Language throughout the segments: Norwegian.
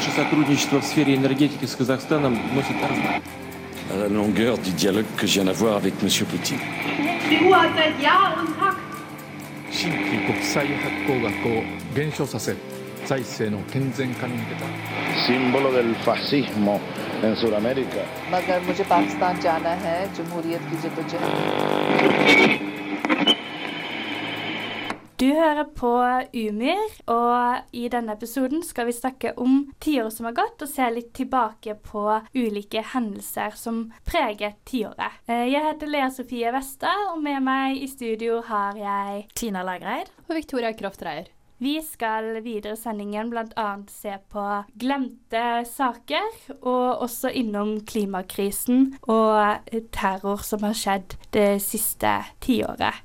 Наше сотрудничество в сфере энергетики с Казахстаном носит À la longueur du dialogue que je viens d'avoir avec M. Poutine. En Du hører på Umyr, og i denne episoden skal vi snakke om tiåret som har gått, og se litt tilbake på ulike hendelser som preger tiåret. Eh, Jeg heter Lea Sofie Westad, og med meg i studio har jeg Tina Lægreid. Og Victoria Kroftreier. Vi skal videre i sendingen bl.a. se på glemte saker, og også innom klimakrisen og terror som har skjedd det siste tiåret.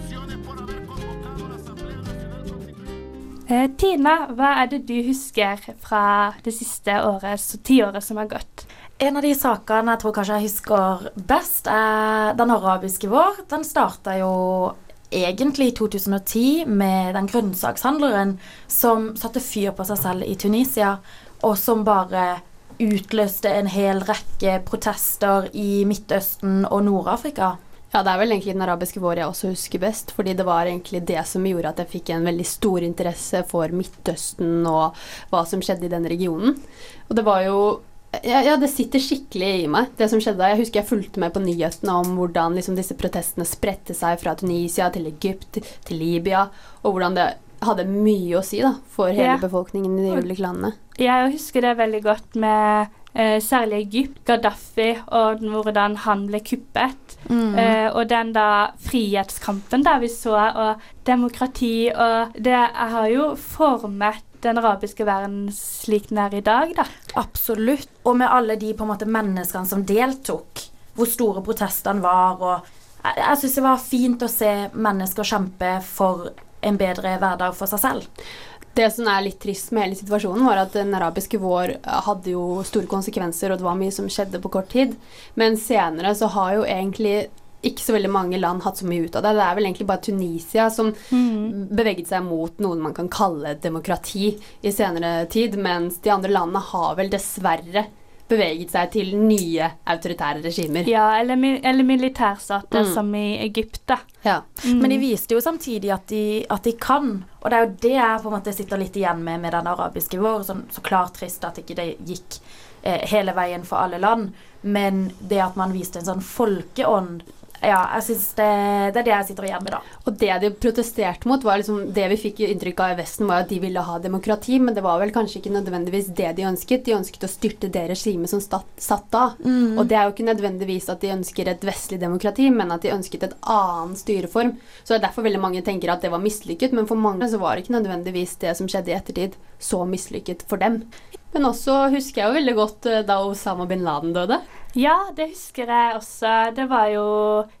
Tina, hva er det du husker fra det siste året, så tiåret som har gått? En av de sakene jeg tror kanskje jeg husker best, er den arabiske vår. Den starta jo egentlig i 2010 med den grønnsakshandleren som satte fyr på seg selv i Tunisia, og som bare utløste en hel rekke protester i Midtøsten og Nord-Afrika. Ja, det er vel egentlig den arabiske vår jeg også husker best, fordi det var egentlig det som gjorde at jeg fikk en veldig stor interesse for Midtøsten og hva som skjedde i den regionen. Og det var jo ja, ja, det sitter skikkelig i meg, det som skjedde da. Jeg husker jeg fulgte med på nyhetene om hvordan liksom, disse protestene spredte seg fra Tunisia til Egypt til Libya, og hvordan det hadde mye å si da, for hele Ja. befolkningen i de ulike landene. Jeg husker det veldig godt med særlig Egypt, Gaddafi, og hvordan han ble kuppet. Eh, og den da frihetskampen der vi så, og demokrati og Det har jo formet den arabiske verden slik den er i dag, da. Absolutt. Og med alle de på en måte menneskene som deltok, hvor store protestene var. og Jeg, jeg syns det var fint å se mennesker kjempe for en bedre hverdag for seg selv. Det som er litt trist med hele situasjonen, var at den arabiske vår hadde jo store konsekvenser, og det var mye som skjedde på kort tid. Men senere så har jo egentlig ikke så veldig mange land hatt så mye ut av det. Det er vel egentlig bare Tunisia som beveget seg mot noe man kan kalle demokrati i senere tid, mens de andre landene har vel dessverre beveget seg til nye autoritære regimer. Ja, eller, mi- eller militærstater Mm. som i Egypt, da. Ja. Men de viste jo samtidig at de, at de kan. Og det er jo det jeg på en måte sitter litt igjen med med den arabiske vår. Sånn, så klart trist at ikke det gikk eh, hele veien for alle land. Men det at man viste en sånn folkeånd Ja, jeg synes det, det er det jeg sitter igjen med, da. Og det de protesterte mot, var liksom det vi fikk inntrykk av i Vesten, var at de ville ha demokrati, men det var vel kanskje ikke nødvendigvis det de ønsket. De ønsket å styrte det regimet som stat, satt da. Og det er jo ikke nødvendigvis at de ønsker et vestlig demokrati, men at de ønsket et annen styreform. Så det er derfor veldig mange tenker at det var mislykket, men for mange så var det ikke nødvendigvis det som skjedde i ettertid, så mislykket for dem. Men også husker jeg jo veldig godt eh, da Osama bin Laden døde. Ja, det husker jeg også. Det var jo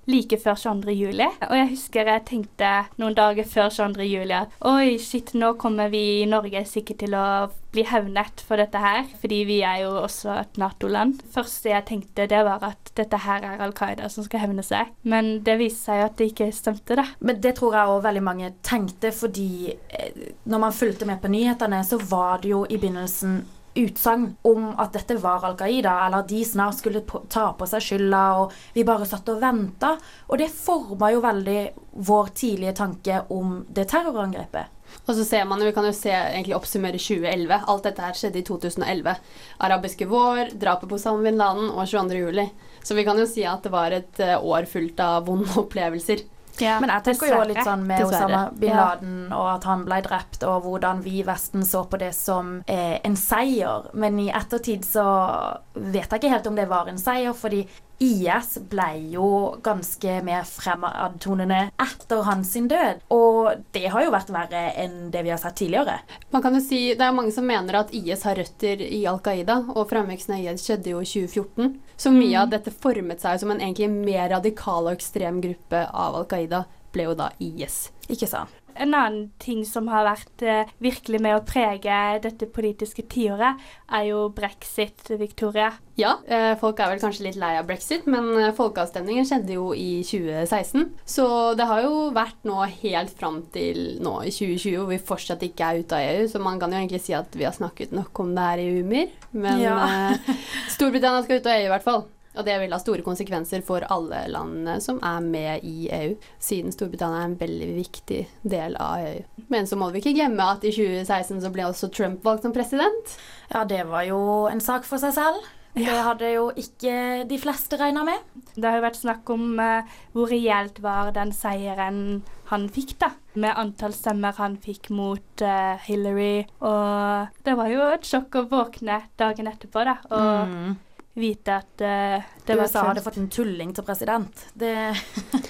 like før 22. juli. Og jeg husker jeg tenkte noen dager før 22. juli at oi, shit, nå kommer vi i Norge sikkert til å bli hevnet for dette her. Fordi vi er jo også et Nato-land. første jeg tenkte, det var at dette her er Al Qaida som skal hevne seg. Men det viste seg jo at det ikke stemte, da. Men det tror jeg også veldig mange tenkte, fordi eh, når man fulgte med på nyhetene, så var det jo i begynnelsen utsagn om at dette var Al Qaida, eller at de snart skulle ta på seg skylda, og vi bare satt og venta. Og det forma jo veldig vår tidlige tanke om det terrorangrepet. Og så ser man, jo- Vi kan jo se, egentlig oppsummere 2011. Alt dette her skjedde i 2011. Arabiske vår, drapet på Osama bin Laden og 22. juli. Så vi kan jo si at det var et eh, år fullt av vonde opplevelser. Ja, Men jeg tenker jo litt sånn med Dessverre. Osama bin. Laden og at han ble drept, og hvordan vi i Vesten så på det som eh, en seier. Men i ettertid så vet jeg ikke helt om det var en seier, fordi IS ble jo ganske mer fremadtonende etter hans død. Og det har jo vært verre enn det vi har sett tidligere. Man kan jo si, Det er mange som mener at IS har røtter i Al Qaida, og fremveksten av IS skjedde jo i 2014. Så mye Mm. av dette formet seg som en egentlig mer radikal og ekstrem gruppe av Al Qaida, ble jo da IS. Ikke sant? En annen ting som har vært eh, virkelig med å prege dette politiske tiåret, er jo brexit, Victoria. Ja, eh, folk er vel kanskje litt lei av brexit, men eh, folkeavstemningen skjedde jo i 2016. Så det har jo vært nå helt fram til nå i 2020, hvor vi fortsatt ikke er ute av EU. Så man kan jo egentlig si at vi har snakket nok om det her i Umir. Men Ja. Storbritannia skal ut av EU i hvert fall. Og det vil ha store konsekvenser for alle landene som er med i EU, siden Storbritannia er en veldig viktig del av EU. Men så må vi ikke glemme at i 2016 så ble også Trump valgt som president. Ja, det var jo en sak for seg selv. Det hadde jo ikke de fleste regna med. Det har jo vært snakk om eh, hvor reelt var den seieren han fikk, da. Med antall stemmer han fikk mot eh, Hillary. Og det var jo et sjokk å våkne dagen etterpå, da. Og Mm. Vite at uh, det var USA hadde fått en tulling til president. Det,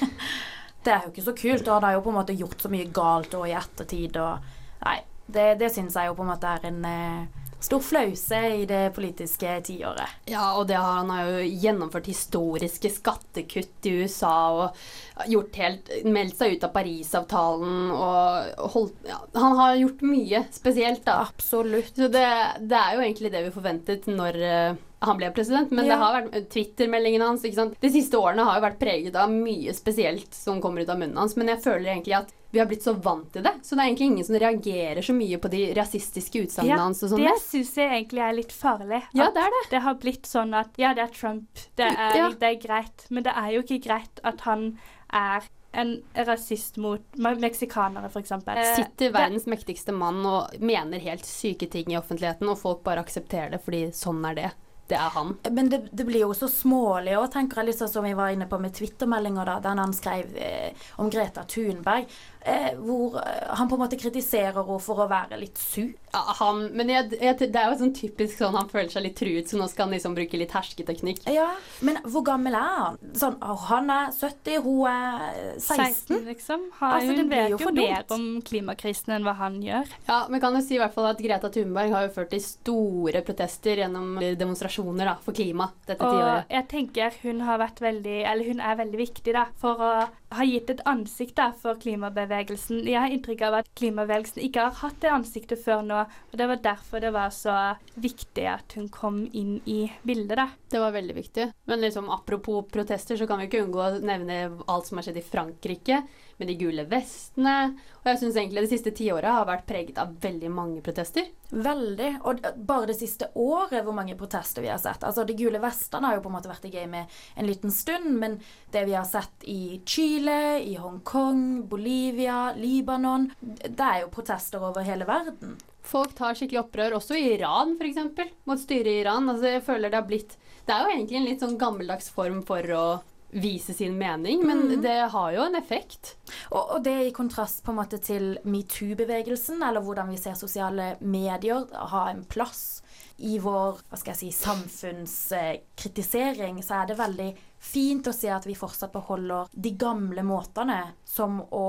det er jo ikke så kult. Og han har jo på en måte gjort så mye galt og i ettertid og Nei, det, det syns jeg jo på en måte er en uh, stor flause i det politiske tiåret. Ja, og det har, han har jo gjennomført historiske skattekutt i USA og gjort helt, meldt seg ut av Parisavtalen og holdt ja, Han har gjort mye spesielt, da. Absolutt. Så det, det er jo egentlig det vi forventet når eh, han ble president, men det har vært Twitter-meldingene hans ikke sant? De siste årene har jo vært preget av mye spesielt som kommer ut av munnen hans, men jeg føler egentlig at vi har blitt så vant til det. Så det er egentlig ingen som reagerer så mye på de rasistiske utsagnene hans og sånn. det syns jeg egentlig er litt farlig. Ja, det er det. Det har blitt sånn at ja, det er Trump, det er, Ja. det er greit. Men det er jo ikke greit at han er en rasist mot me- meksikanere, f.eks. Sitter verdens mektigste mann og mener helt syke ting i offentligheten, og folk bare aksepterer det fordi sånn er det. Det er han. Men det, det blir jo så smålig òg, tenker jeg, sånn som vi var inne på med Twitter-meldinger, da, den han skrev eh, om Greta Thunberg, eh, hvor eh, han på en måte kritiserer henne for å være litt sur. Ja, han, men jeg, jeg, det er jo sånn typisk sånn han føler seg litt truet, så nå skal han liksom bruke litt hersketeknikk. Ja, men hvor gammel er han? Sånn, han er 70, hun er 16. 16. liksom. Har, Altså, hun vet jo jo, mer om klimakrisen enn hva han gjør. Ja, men kan jo si i hvert fall at Greta Thunberg har jo ført til store protester gjennom demonstrasjoner da, for klima dette Og tiåret. jeg tenker hun har vært veldig, eller hun er veldig viktig da, for å ha gitt et ansikt da, for klimabevegelsen. Jeg har inntrykk av at klimabevegelsen ikke har hatt det ansiktet før nå, og det var derfor det var så viktig at hun kom inn i bildet. da. Det var veldig viktig. Men liksom apropos protester, så kan vi ikke unngå å nevne alt som har skjedd i Frankrike, med de gule vestene. Og jeg syns egentlig det siste tiåret har vært preget av veldig mange protester. Veldig. Og bare det siste året hvor mange protester vi har sett. Altså De gule vestene har jo på en måte vært i gamet en liten stund, men det vi har sett i Chile, i Hongkong, Bolivia, Libanon Det er jo protester over hele verden. Folk tar skikkelig opprør, også i Iran f.eks., mot styret i Iran. Altså, jeg føler det har blitt Det er jo egentlig en litt sånn gammeldags form for å vise sin mening, men mm. det har jo en effekt. Og, og det er i kontrast på en måte til metoo-bevegelsen, eller hvordan vi ser sosiale medier ha en plass i vår hva skal jeg si, samfunnskritisering, så er det veldig fint å se at vi fortsatt beholder de gamle måtene, som å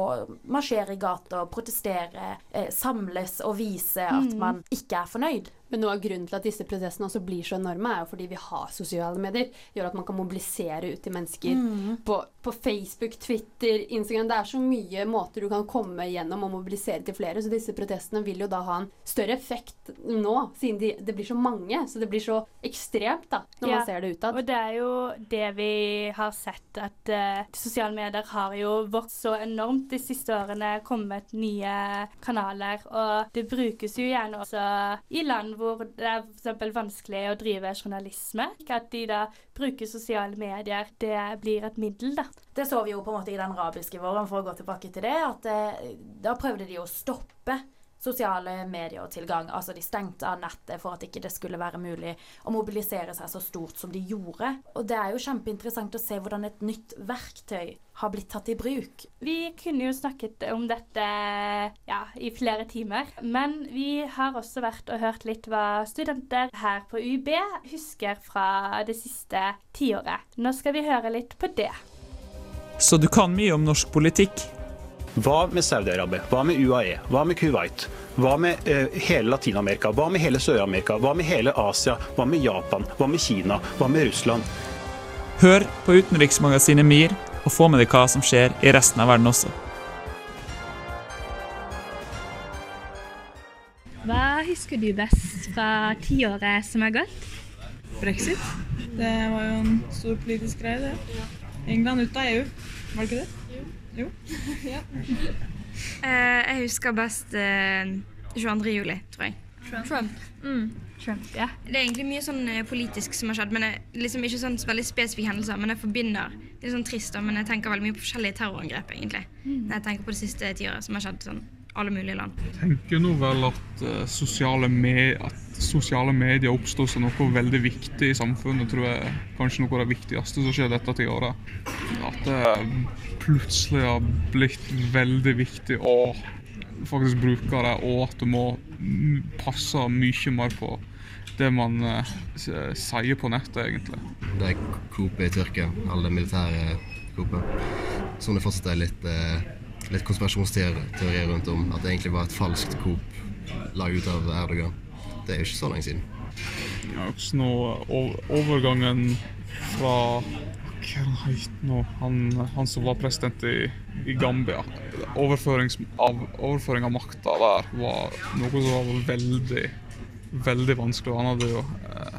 marsjere i gata, protestere, eh, samles og vise at Mm. man ikke er fornøyd. Men noe av grunnen til at disse protestene også blir så enorme, er jo fordi vi har sosiale medier. Gjør at man kan mobilisere ut til mennesker Mm. på, på Facebook, Twitter, Instagram. Det er så mye måter du kan komme gjennom og mobilisere til flere. Så disse protestene vil jo da ha en større effekt nå, siden de, det blir så mange. Så det blir så ekstremt da, når Ja, man ser det utad. Og det er jo det vi har sett, at uh, sosiale medier har jo vokst så enormt de siste årene, kommet nye kanaler, og det brukes jo gjerne også i land hvor det er eksempel vanskelig å drive journalisme. At de da bruker sosiale medier, det blir et middel, da. Det så vi jo på en måte i den arabiske våren, for å gå tilbake til det, at uh, da prøvde de å stoppe sosiale medietilgang. Altså de stengte av nettet for at ikke det skulle være mulig å mobilisere seg så stort som de gjorde. Og det er jo kjempeinteressant å se hvordan et nytt verktøy har blitt tatt i bruk. Vi kunne jo snakket om dette ja, i flere timer, men vi har også vært og hørt litt hva studenter her på UB husker fra det siste tiåret. Nå skal vi høre litt på det. Så du kan mye om norsk politikk? Hva med Saudi-Arabia? Hva med UAE? Hva med Kuwait? Hva med eh, hele Latin-Amerika? Hva med hele Sør-Amerika? Hva med hele Asia? Hva med Japan? Hva med Kina? Hva med Russland? Hør på utenriksmagasinet MIR og få med deg hva som skjer i resten av verden også. Hva husker du best fra tiåret som er gått? Brexit. Det var jo en stor politisk greie, det. England ute av EU, var det ikke det? Jo. ja. Eh, jeg husker best eh, 22. juli, tror jeg. Trump. Mm. Trump, ja. Det er egentlig mye sånn eh, politisk som har skjedd, men jeg, liksom ikke sånn veldig spesifikke hendelser. Men jeg forbinder Det er sånn trist, da, men jeg tenker veldig mye på forskjellige terrorangrep, egentlig. Mm. Når jeg tenker på det siste tiåret som har skjedd sånn alle mulige land. Jeg tenker nå vel at, uh, sosiale, med, at sosiale medier oppstår som noe veldig viktig i samfunnet. tror jeg kanskje noe av det viktigste som skjer dette tiåret. At det plutselig har blitt veldig viktig å faktisk bruke det, og at du må passe mye mer på det man uh, sier på nettet, egentlig. Det er Coop i Tyrkia, alle militære militære Coopet. Som det fortsatt er litt, eh, litt konspirasjonsteorier rundt om. At det egentlig var et falskt Coop laget ut av Erdogan. Det er jo ikke så lenge siden. Ja, også nå overgangen fra Hva het nå? Han, han som var president i, i Gambia. Overførings, av, overføring av makta der var noe som var veldig, veldig vanskelig. Han hadde jo eh,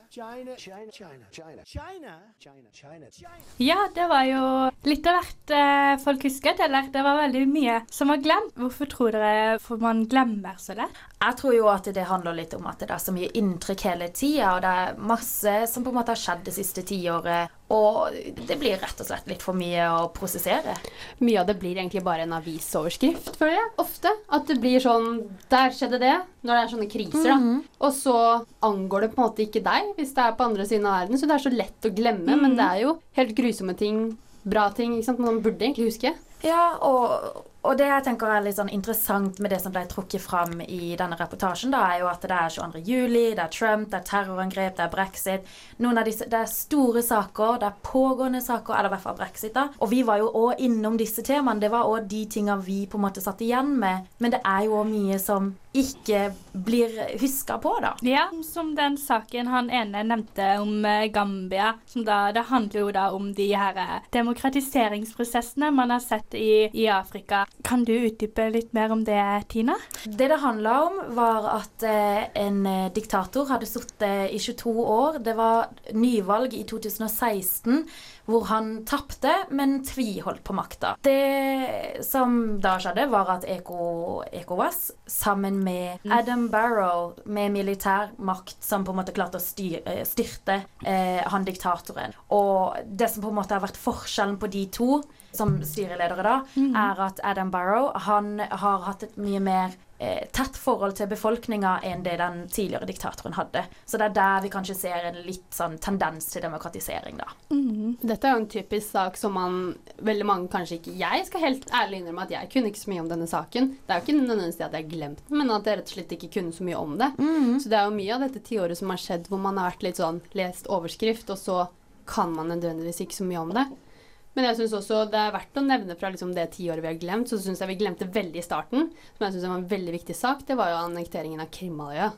Ja, det var jo litt av hvert eh, folk husket, eller det var veldig mye som var glemt. Hvorfor tror dere for man glemmer så lett? Jeg tror jo at det handler litt om at det er så mye inntrykk hele tida, og det er masse som på en måte har skjedd det siste tiåret. Og det blir rett og slett litt for mye å prosessere. Mye av det blir egentlig bare en avisoverskrift, føler jeg. Ofte. At det blir sånn Der skjedde det. Når det er sånne kriser, mm -hmm. Og så angår det på en måte ikke deg hvis det er på andre siden av verden. Så det er så lett å glemme. Men det er jo helt grusomme ting. Bra ting. ikke sant? Man burde egentlig huske. Ja, og, og det jeg tenker er litt sånn interessant med det som ble trukket fram i denne reportasjen, da, er jo at det er 22. juli, det er Trump, det er terrorangrep, det er brexit. Noen av disse, Det er store saker, det er pågående saker, eller i hvert fall brexit. da. Og vi var jo òg innom disse temaene. Det var òg de tinga vi på en måte satt igjen med. Men det er jo òg mye som ikke blir huska på, da. Ja, som den saken han ene nevnte om eh, Gambia. Som da, det handler jo da om de her eh, demokratiseringsprosessene man har sett i, i Afrika. Kan du utdype litt mer om det, Tina? Det det handla om, var at eh, en eh, diktator hadde sittet i 22 år. Det var nyvalg i 2016 hvor han tapte, men tviholdt på makta. Det som da skjedde, var at ECOWAS sammen med Adam Barrow med militær makt som på en måte klarte å styr, eh, styrte eh, han diktatoren. Og det som på en måte har vært forskjellen på de to som styreledere da, er at Adam Barrow han har hatt et mye mer eh, tett forhold til befolkninga enn det den tidligere diktatoren hadde. Så det er der vi kanskje ser en litt sånn tendens til demokratisering, da. Dette er jo en typisk sak som man veldig mange kanskje ikke Jeg skal helt ærlig innrømme at jeg kunne ikke så mye om denne saken. Det er jo ikke nødvendigvis det at jeg har glemt den, men at jeg rett og slett ikke kunne så mye om det. Så det er jo mye av dette tiåret som har skjedd hvor man har vært litt sånn lest overskrift, og så kan man nødvendigvis ikke så mye om det. Men jeg synes også det er verdt å nevne fra liksom det tiåret vi har glemt, så syns jeg vi glemte veldig i starten, som jeg syns var en veldig viktig sak, det var jo annekteringen av Krimhalvøya.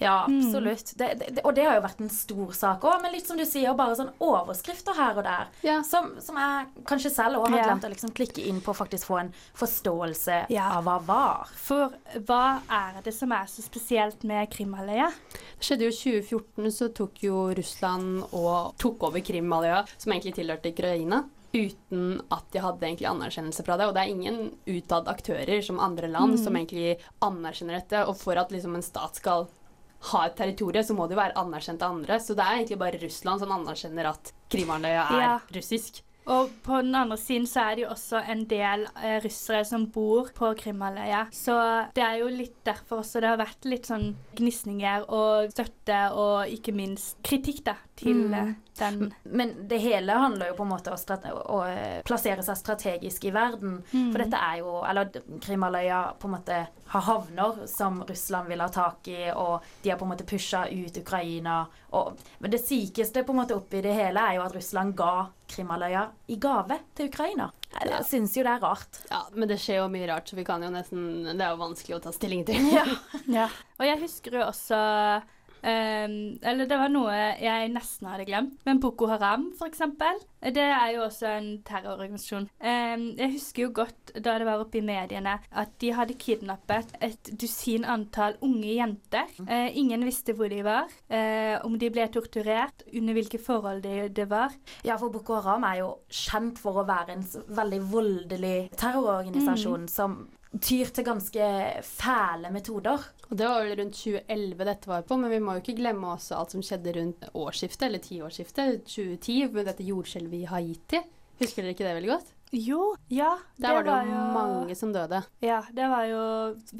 Ja, absolutt. Det, det, og det har jo vært en stor sak òg, men litt som du sier, bare sånn overskrifter her og der. Som, som jeg kanskje selv òg har Ja. glemt å liksom klikke inn på faktisk få en forståelse Ja. av hva var. For hva er det som er så spesielt med Krimhalvøya? Det skjedde jo i 2014, så tok jo Russland og tok over Krimhalvøya, som egentlig tilhørte Ukraina. Uten at de hadde egentlig anerkjennelse fra det. Og det er ingen utad aktører som andre land Mm. som egentlig anerkjenner dette. Og for at liksom en stat skal ha et territorium, så må det jo være anerkjent av andre. Så det er egentlig bare Russland som anerkjenner at Krimhalvøya er Ja. russisk. Og på den andre siden så er det jo også en del eh, russere som bor på Krimhalvøya. Så det er jo litt derfor også det har vært litt sånn gnisninger og støtte og ikke minst kritikk da, til Mm. eh, den Men det hele handler jo på en måte om å, å eh, plassere seg strategisk i verden. Mm. For dette er jo Eller Krimhalvøya på en måte har havner som Russland vil ha tak i, og de har på en måte pusha ut Ukraina. Og, men det sykeste på en måte oppi det hele er jo at Russland ga Krimhalvøya i gave til Ukraina. Jeg syns jo det er rart. Ja, men det skjer jo mye rart, så vi kan jo nesten Det er jo vanskelig å ta stilling til. Ja. Ja. Og jeg husker jo også ehm, Eller det var noe jeg nesten hadde glemt. Men Boko Haram, for eksempel. Det er jo også en terrororganisasjon. Um, jeg husker jo godt da det var oppe i mediene at de hadde kidnappet et dusin antall unge jenter. Uh, ingen visste hvor de var, uh, om de ble torturert, under hvilke forhold det de var. Ja, for Boko Haram er jo kjent for å være en veldig voldelig terrororganisasjon Mm. som tyr til ganske fæle metoder. Og Det var vel rundt 2011 dette var på, men vi må jo ikke glemme også alt som skjedde rundt årsskiftet, eller tiårsskiftet, 2010, med dette jordskjelvet i Haiti. Husker dere ikke det veldig godt? Jo, ja. Der var det jo mange som døde. Ja, det var jo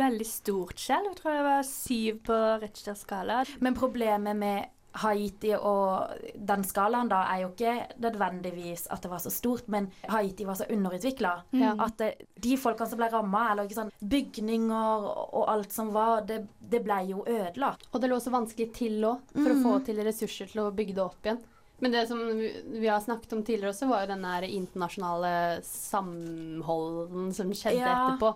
veldig stort skjelv. Jeg tror det var syv på Richters skala. Men problemet med Haiti og den skalaen da er jo ikke nødvendigvis at det var så stort, men Haiti var så underutvikla Mm. at det, de folkene som ble ramma, eller ikke sånn bygninger og alt som var, det, det ble jo ødelagt. Og det lå så vanskelig til òg, for mm. å få til ressurser til å bygge det opp igjen. Men det som vi har snakket om tidligere også, var jo den internasjonale samholden som skjedde etterpå.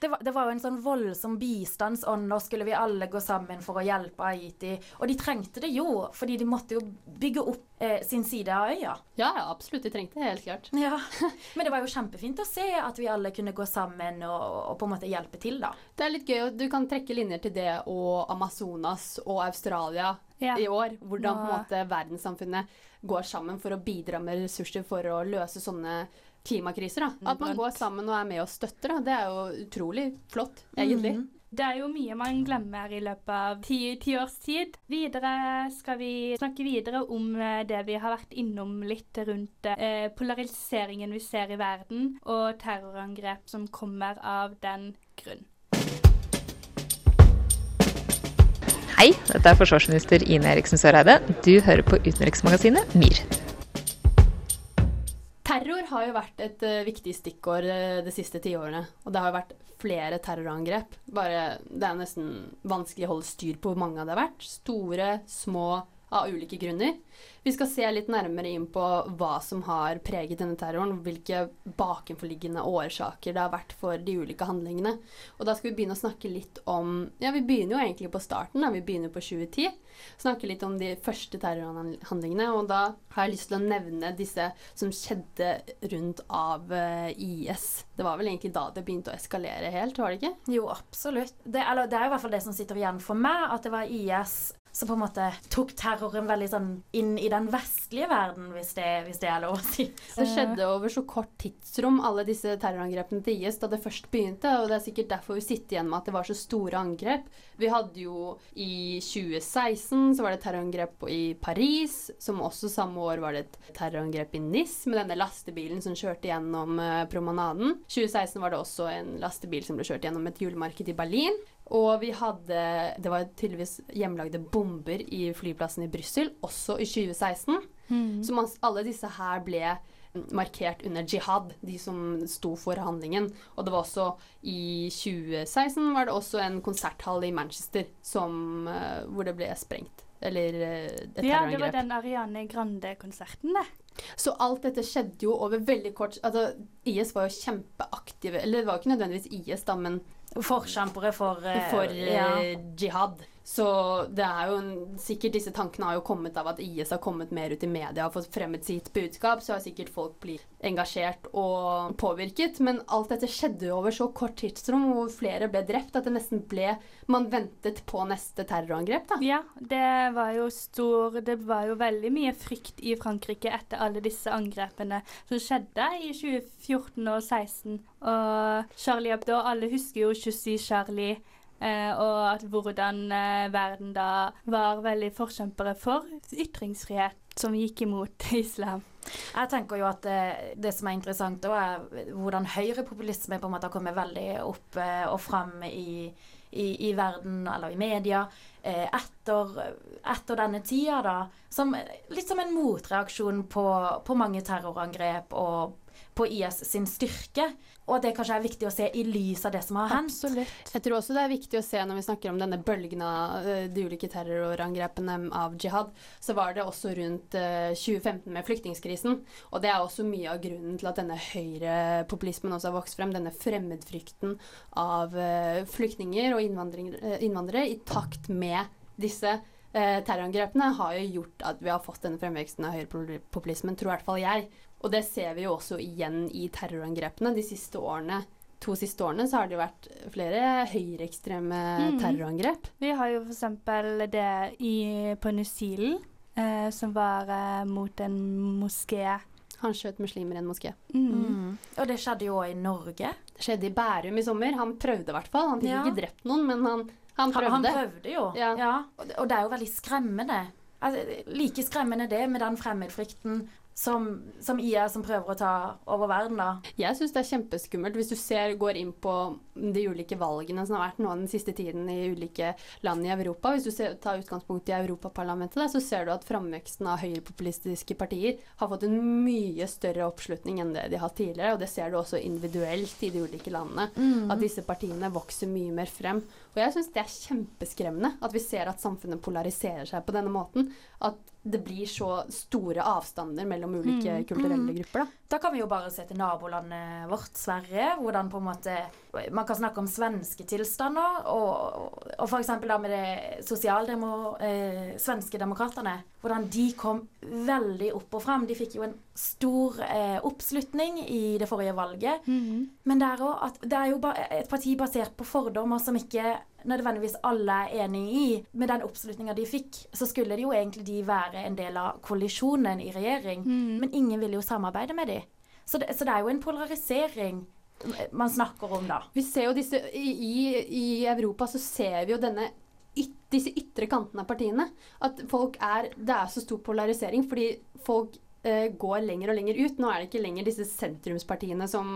Det, var, det var jo en sånn voldsom bistandsånd. Nå skulle vi alle gå sammen for å hjelpe Haiti. Og de trengte det jo, fordi de måtte jo bygge opp eh, sin side av øya. Ja, ja, absolutt. De trengte det, helt klart. Ja. Men det var jo kjempefint å se at vi alle kunne gå sammen og, og på en måte hjelpe til, da. Det er litt gøy, du kan trekke linjer til det og Amazonas og Australia Ja. i år. Hvordan på en måte verdenssamfunnet går sammen for å bidra med ressurser for å løse sånne klimakriser. Da. At man går sammen og er med og støtter, da. det er jo utrolig flott, egentlig. Mhm. Det er jo mye man glemmer i løpet av ti, ti års tid. Videre skal vi snakke videre om eh, det vi har vært innom litt rundt eh, polariseringen vi ser i verden, og terrorangrep som kommer av den grunn. Hei, dette er forsvarsminister Ine Eriksen Søreide. Du hører på utenriksmagasinet MIR. Terror har jo vært et eh, viktig stikkord uh, de siste tiårene. Og det har jo vært flere terrorangrep. Bare, det er nesten vanskelig å holde styr på hvor mange det har vært. Store, små, av ulike grunner. Vi skal se litt nærmere inn på hva som har preget denne terroren. Hvilke bakenforliggende årsaker det har vært for de ulike handlingene. Og da skal vi begynne å snakke litt om Ja, vi begynner jo egentlig på starten. Da. Vi begynner på 2010. Snakke litt om de første terrorhandlingene. Og da har jeg lyst til å nevne disse som skjedde rundt av eh, IS. Det var vel egentlig da det begynte å eskalere helt, var det ikke? Jo, absolutt. Det, eller, det er i hvert fall det som sitter igjen for meg, at det var IS som på en måte tok terroren veldig sånn inn i den vestlige verden, hvis det, hvis det er lov å si. Det skjedde over så kort tidsrom, alle disse terrorangrepene til IS, da det først begynte. Og det er sikkert derfor vi sitter igjen med at det var så store angrep. Vi hadde jo i 2016 så var det terrorangrep i Paris, som også samme år var det et terrorangrep i NIS med denne lastebilen som kjørte gjennom eh, promenaden. 2016 var det også en lastebil som ble kjørt gjennom et julemarked i Berlin. Og vi hadde Det var tydeligvis hjemlagde bomber i flyplassen i Brussel, også i 2016. Mm. Så man, alle disse her ble markert under jihad, de som sto for handlingen. Og det var også i 2016 var det også en konserthall i Manchester som, eh, hvor det ble sprengt. Eller et et Ja, det var den Ariane Grande-konserten, det. Så alt dette skjedde jo over veldig kort Altså, IS var jo kjempeaktive Eller det var jo ikke nødvendigvis IS, da, men Forkjempere for, eh, For eh, ja. jihad. Så det er jo en, sikkert disse tankene har jo kommet av at IS har kommet mer ut i media og fått fremmet sitt budskap, så har sikkert folk blitt engasjert og påvirket. Men alt dette skjedde jo over så kort tidsrom hvor flere ble drept at det nesten ble Man ventet på neste terrorangrep, da. Ja, det var jo stor Det var jo veldig mye frykt i Frankrike etter alle disse angrepene som skjedde i 2014 og 2016. Og Charlie Hebdo, alle husker jo 27 Charlie. Eh, og at hvordan eh, verden da var veldig forkjempere for ytringsfrihet, som gikk imot islam. Jeg tenker jo at det, det som er interessant da, er hvordan høyrepopulisme på en måte har kommet veldig opp eh, og fram i, i, i, verden, eller i media, eh, etter, etter, denne tida, da. Som, litt som en motreaksjon på, på mange terrorangrep og på IS sin styrke. Og at det kanskje er viktig å se i lys av det som har hendt. Absolutt. Jeg tror også det er viktig å se når vi snakker om denne bølgen av uh, de ulike terrorangrepene av jihad, så var det også rundt uh, 2015 med flyktningkrisen. Og det er også mye av grunnen til at denne høyrepopulismen også har vokst frem. Denne fremmedfrykten av uh, flyktninger og innvandrere i takt med disse Eh, terrorangrepene har jo gjort at vi har fått denne fremveksten av høyrepopulismen, tror i hvert fall jeg. Og det ser vi jo også igjen i terrorangrepene. De siste årene to siste årene så har det jo vært flere høyreekstreme mm. terrorangrep. Vi har jo f.eks. det i, på New Zealand, eh, som var eh, mot en moské. Han skjøt muslimer i en moské. Mm. Mm. Og det skjedde jo òg i Norge. Det skjedde i Bærum i sommer. Han prøvde i hvert fall. Han fikk ja. ikke drept noen, men han han prøvde. Han, prøvde jo. Ja. ja. Og det er jo veldig skremmende. Altså, like skremmende det med den fremmedfrykten som, som IA som prøver å ta over verden, da. Jeg syns det er kjempeskummelt hvis du ser, går inn på de ulike valgene som har vært nå den siste tiden i ulike land i Europa. Hvis du ser, tar utgangspunkt i Europaparlamentet, så ser du at framveksten av høyrepopulistiske partier har fått en mye større oppslutning enn det de har hatt tidligere, og det ser du også individuelt i de ulike landene. Mm. At disse partiene vokser mye mer frem. Og jeg syns det er kjempeskremmende at vi ser at samfunnet polariserer seg på denne måten. At det blir så store avstander mellom ulike mm, kulturelle mm. grupper. Da. da kan vi jo bare se til nabolandet vårt, Sverige. Hvordan på en måte Man kan snakke om svenske tilstander. Og, og f.eks. da med det sosialdemo, eh, svenske demokratene. Hvordan de kom veldig opp og fram. De fikk jo en stor eh, oppslutning i det forrige valget. Mm. Men det er, også at, det er jo et parti basert på fordommer som ikke nødvendigvis alle er enig i. Med den oppslutninga de fikk, så skulle de jo egentlig de være en del av koalisjonen i regjering. Mm. Men ingen ville jo samarbeide med dem. Så det, så det er jo en polarisering man snakker om, da. Vi ser jo disse i, i Europa så ser vi jo denne disse ytre kantene av partiene. At folk er Det er så stor polarisering fordi folk uh, går lenger og lenger ut. Nå er det ikke lenger disse sentrumspartiene som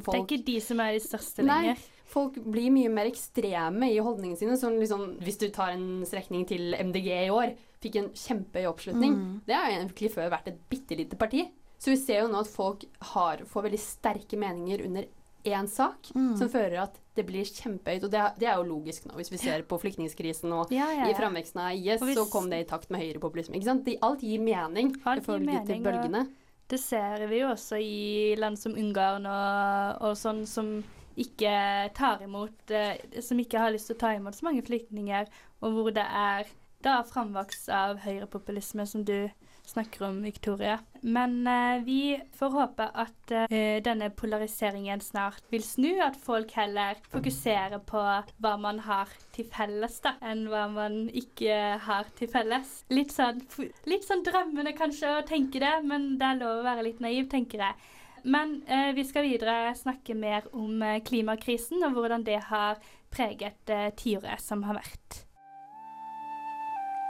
folk Det er ikke de som er de største Nei, lenger. Folk blir mye mer ekstreme i holdningene sine. Sånn liksom, hvis du tar en strekning til MDG i år, fikk en kjempehøy oppslutning. Mm. Det har egentlig før vært et bitte lite parti. Så vi ser jo nå at folk har, får veldig sterke meninger under én sak, mm. som fører at det blir kjempehøyt. Og det, det, er jo logisk nå, hvis vi ser på flyktningkrisen og ja, ja, ja. i framveksten av IS, hvis, så kom det i takt med høyrepopulisme. Ikke sant? De, alt gir mening alt i forhold til bølgene. Det ser vi jo også i land som Ungarn og, og sånn som ikke tar imot eh, Som ikke har lyst til å ta imot så mange flyktninger, og hvor det er da framvokst av høyrepopulisme, som du snakker om, Victoria. Men eh, vi får håpe at eh, denne polariseringen snart vil snu, at folk heller fokuserer på hva man har til felles, da, enn hva man ikke har til felles. Litt sånn, litt sånn drømmende kanskje å tenke det, men det er lov å være litt naiv, tenker jeg. Men uh, vi skal videre snakke mer om klimakrisen og hvordan det har preget tiåret som har vært.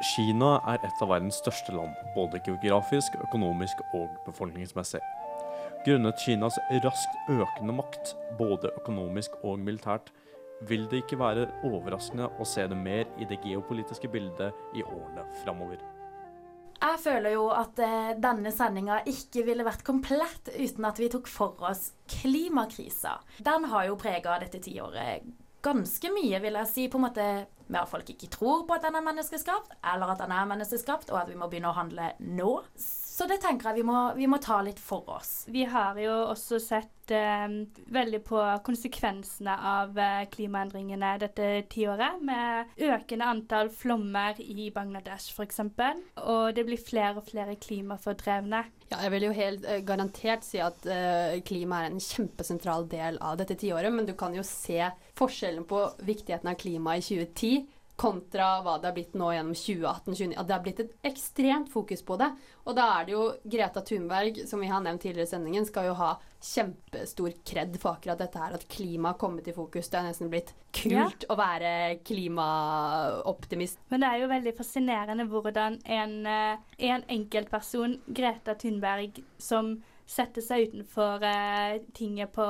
Kina er et av verdens største land, både geografisk, økonomisk og befolkningsmessig. Grunnet Kinas raskt økende makt, både økonomisk og militært, vil det ikke være overraskende å se det mer i det geopolitiske bildet i årene framover. Jeg føler jo at eh, denne sendinga ikke ville vært komplett uten at vi tok for oss klimakrisa. Den har jo prega dette tiåret ganske mye, vil jeg si, på en måte med at folk ikke tror på at den er menneskeskapt, eller at den er menneskeskapt, og at vi må begynne å handle nå. Så det tenker jeg vi må, vi må ta litt for oss. Vi har jo også sett eh, veldig på konsekvensene av eh, klimaendringene dette tiåret, med økende antall flommer i Bangladesh f.eks. Og det blir flere og flere klimafordrevne. Ja, jeg vil jo helt eh, garantert si at eh, klima er en kjempesentral del av dette tiåret, men du kan jo se forskjellen på viktigheten av klima i 2010 kontra hva det har blitt nå gjennom 2018-2019. At det har blitt et ekstremt fokus på det. Og da er det jo Greta Thunberg, som vi har nevnt tidligere i sendingen, skal jo ha kjempestor kred for akkurat dette her, at klima har kommet i fokus. Det er nesten blitt kult å være klimaoptimist. Men det er jo veldig fascinerende hvordan en, eh, en enkeltperson, Greta Thunberg, som setter seg utenfor uh, tinget på,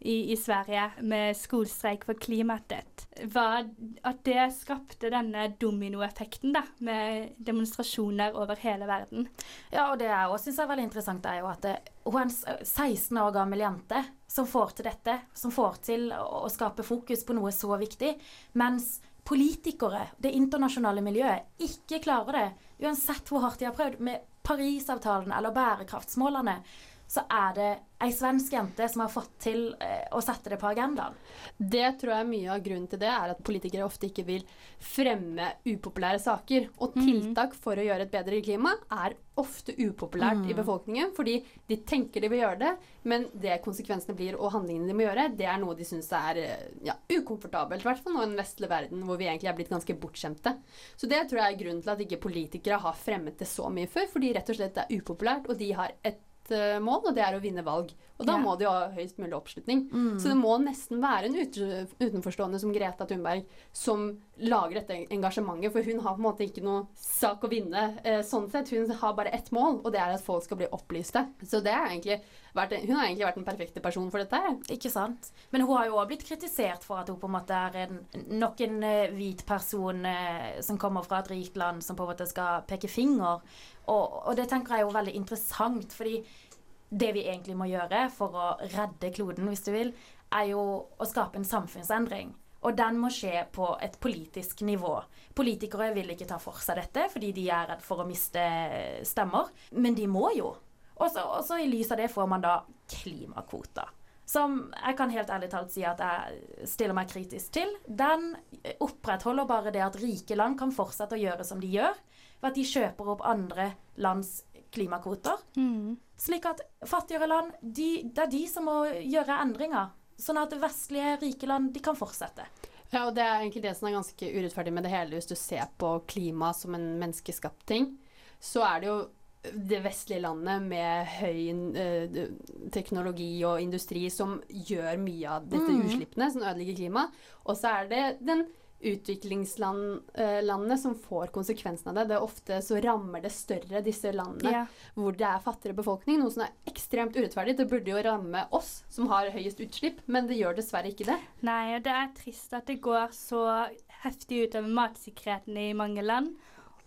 i, i Sverige med skolestreik for klimatet, var at det skapte denne dominoeffekten da, med demonstrasjoner over hele verden. Ja, og det jeg også syns er veldig interessant, er jo at det, hun er en 16 år gammel jente som får til dette, som får til å, å skape fokus på noe så viktig, mens politikere, det internasjonale miljøet, ikke klarer det. Uansett hvor hardt de har prøvd med Parisavtalen eller bærekraftsmålene, så er det ei svensk jente som har fått til eh, å sette det på agendaen. Det tror jeg mye av grunnen til det er at politikere ofte ikke vil fremme upopulære saker. Og tiltak for å gjøre et bedre klima er ofte upopulært Mm. i befolkningen, fordi de tenker de vil gjøre det, men det konsekvensene blir og handlingene de må gjøre, det er noe de syns er ja, ukomfortabelt. I hvert fall nå i den vestlige verden hvor vi egentlig er blitt ganske bortskjemte. Så det tror jeg er grunnen til at ikke politikere har fremmet det så mye før, fordi rett og slett det er upopulært, og de har et eh, mål, og det er å vinne valg. Og da Ja. må de jo ha høyest mulig oppslutning. Mm. Så det må nesten være en utenforstående som Greta Thunberg som lager dette engasjementet, for hun har på en måte ikke noe sak å vinne eh, sånn sett. Hun har bare ett mål, og det er at folk skal bli opplyste. Så det er egentlig vært, hun har egentlig vært den perfekte personen for dette. Ikke sant? Men hun har jo også blitt kritisert for at hun på en måte er en, nok en eh, hvit person eh, som kommer fra et rikt land, som på en måte skal peke finger. Og, og det tenker jeg er jo veldig interessant, fordi det vi egentlig må gjøre for å redde kloden, hvis du vil, er jo å skape en samfunnsendring. Og den må skje på et politisk nivå. Politikere vil ikke ta for seg dette fordi de er redd for å miste stemmer, men de må jo. Og så, i lys av det får man da klimakvoter. Som jeg kan helt ærlig talt si at jeg stiller meg kritisk til. Den opprettholder bare det at rike land kan fortsette å gjøre som de gjør, ved at de kjøper opp andre lands klimakvoter. Slik at fattigere land, de, det er de som må gjøre endringer. Sånn at vestlige, rike land, de kan fortsette. Ja, og det er egentlig det som er ganske urettferdig med det hele, hvis du ser på klima som en menneskeskapt ting. Så er det jo det vestlige landet med høy eh, teknologi og industri som gjør mye av dette Mm. utslippene, som ødelegger klimaet. Og så er det den utviklingslandene som får konsekvensen av det. Det er ofte så rammer det større disse landene yeah. hvor det er fattigere befolkning, noe som er ekstremt urettferdig. Det burde jo ramme oss som har høyest utslipp, men det gjør dessverre ikke det. Nei, og det er trist at det går så heftig utover matsikkerheten i mange land.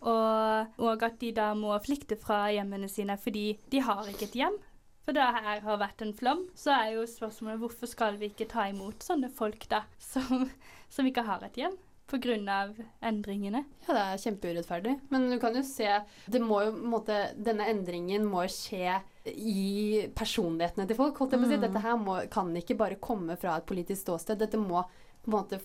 Og, og at de da må flykte fra hjemmene sine fordi de har ikke et hjem. For da her har vært en flom, så er jo spørsmålet hvorfor skal vi ikke ta imot sånne folk da, som, som ikke har et hjem pga. endringene. Ja, det er kjempeurettferdig. Men du kan jo se det må jo, måte, Denne endringen må skje i personlighetene til folk. holdt jeg på å si. Mm. Dette her må, kan ikke bare komme fra et politisk ståsted. Dette må på en måte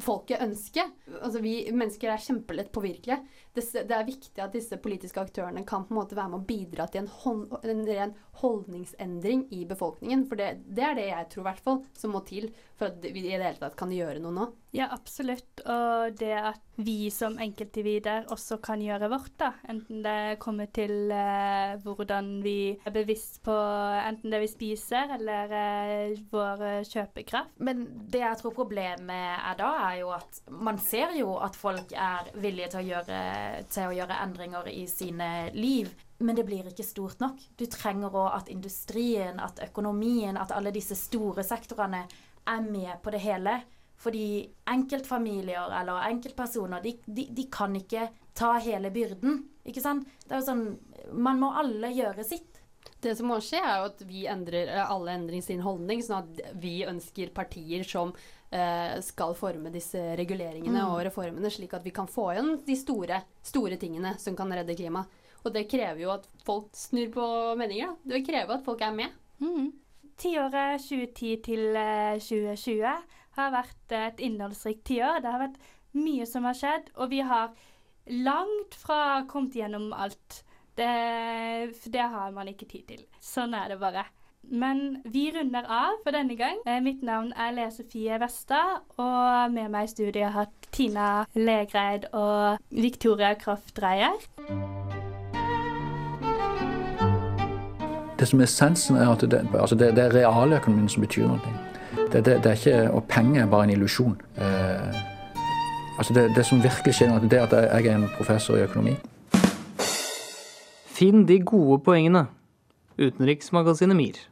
folket ønsker. Altså Vi mennesker er kjempelett påvirkelige. Det, det er viktig at disse politiske aktørene kan på en måte være med å bidra til en, hold, en ren holdningsendring i befolkningen. For det, det er det jeg tror i hvert fall som må til for at vi i det hele tatt kan gjøre noe nå. Ja, absolutt. Og det at vi som enkeltindivider også kan gjøre vårt, da. Enten det kommer til eh, hvordan vi er bevisst på enten det vi spiser, eller eh, vår kjøpekraft. Men det jeg tror problemet er da, er jo at man ser jo at folk er villige til å gjøre, til å gjøre endringer i sine liv. Men det blir ikke stort nok. Du trenger òg at industrien, at økonomien, at alle disse store sektorene er med på det hele. Fordi enkeltfamilier eller enkeltpersoner, de, de, de kan ikke ta hele byrden. Ikke sant? Det er jo sånn Man må alle gjøre sitt. Det som må skje, er jo at vi endrer, eh, alle endrer sin holdning, sånn at vi ønsker partier som eh, skal forme disse reguleringene Mm. og reformene, slik at vi kan få igjen de store, store tingene som kan redde klimaet. Og det krever jo at folk snur på meninger. da. Det krever at folk er med. Tiåret 2010 til eh, 2020 har vært et innholdsrikt tiår. Det har vært mye som har skjedd, og vi har langt fra kommet gjennom alt. Det, det har man ikke tid til. Sånn er det bare. Men vi runder av for denne gang. Eh, Mitt navn er Lea Sofie Westad, og med meg i studiet har hatt Tina Legreid og Victoria Kraft Dreyer. Det som er essensen, er at det, altså det, det er realøkonomien som betyr noe. Det, det, det er ikke, og penger er bare en illusjon. Eh, altså det, det som virkelig skjer det er at jeg er en professor i økonomi. Finn de gode poengene. Utenriksmagasinet MIR.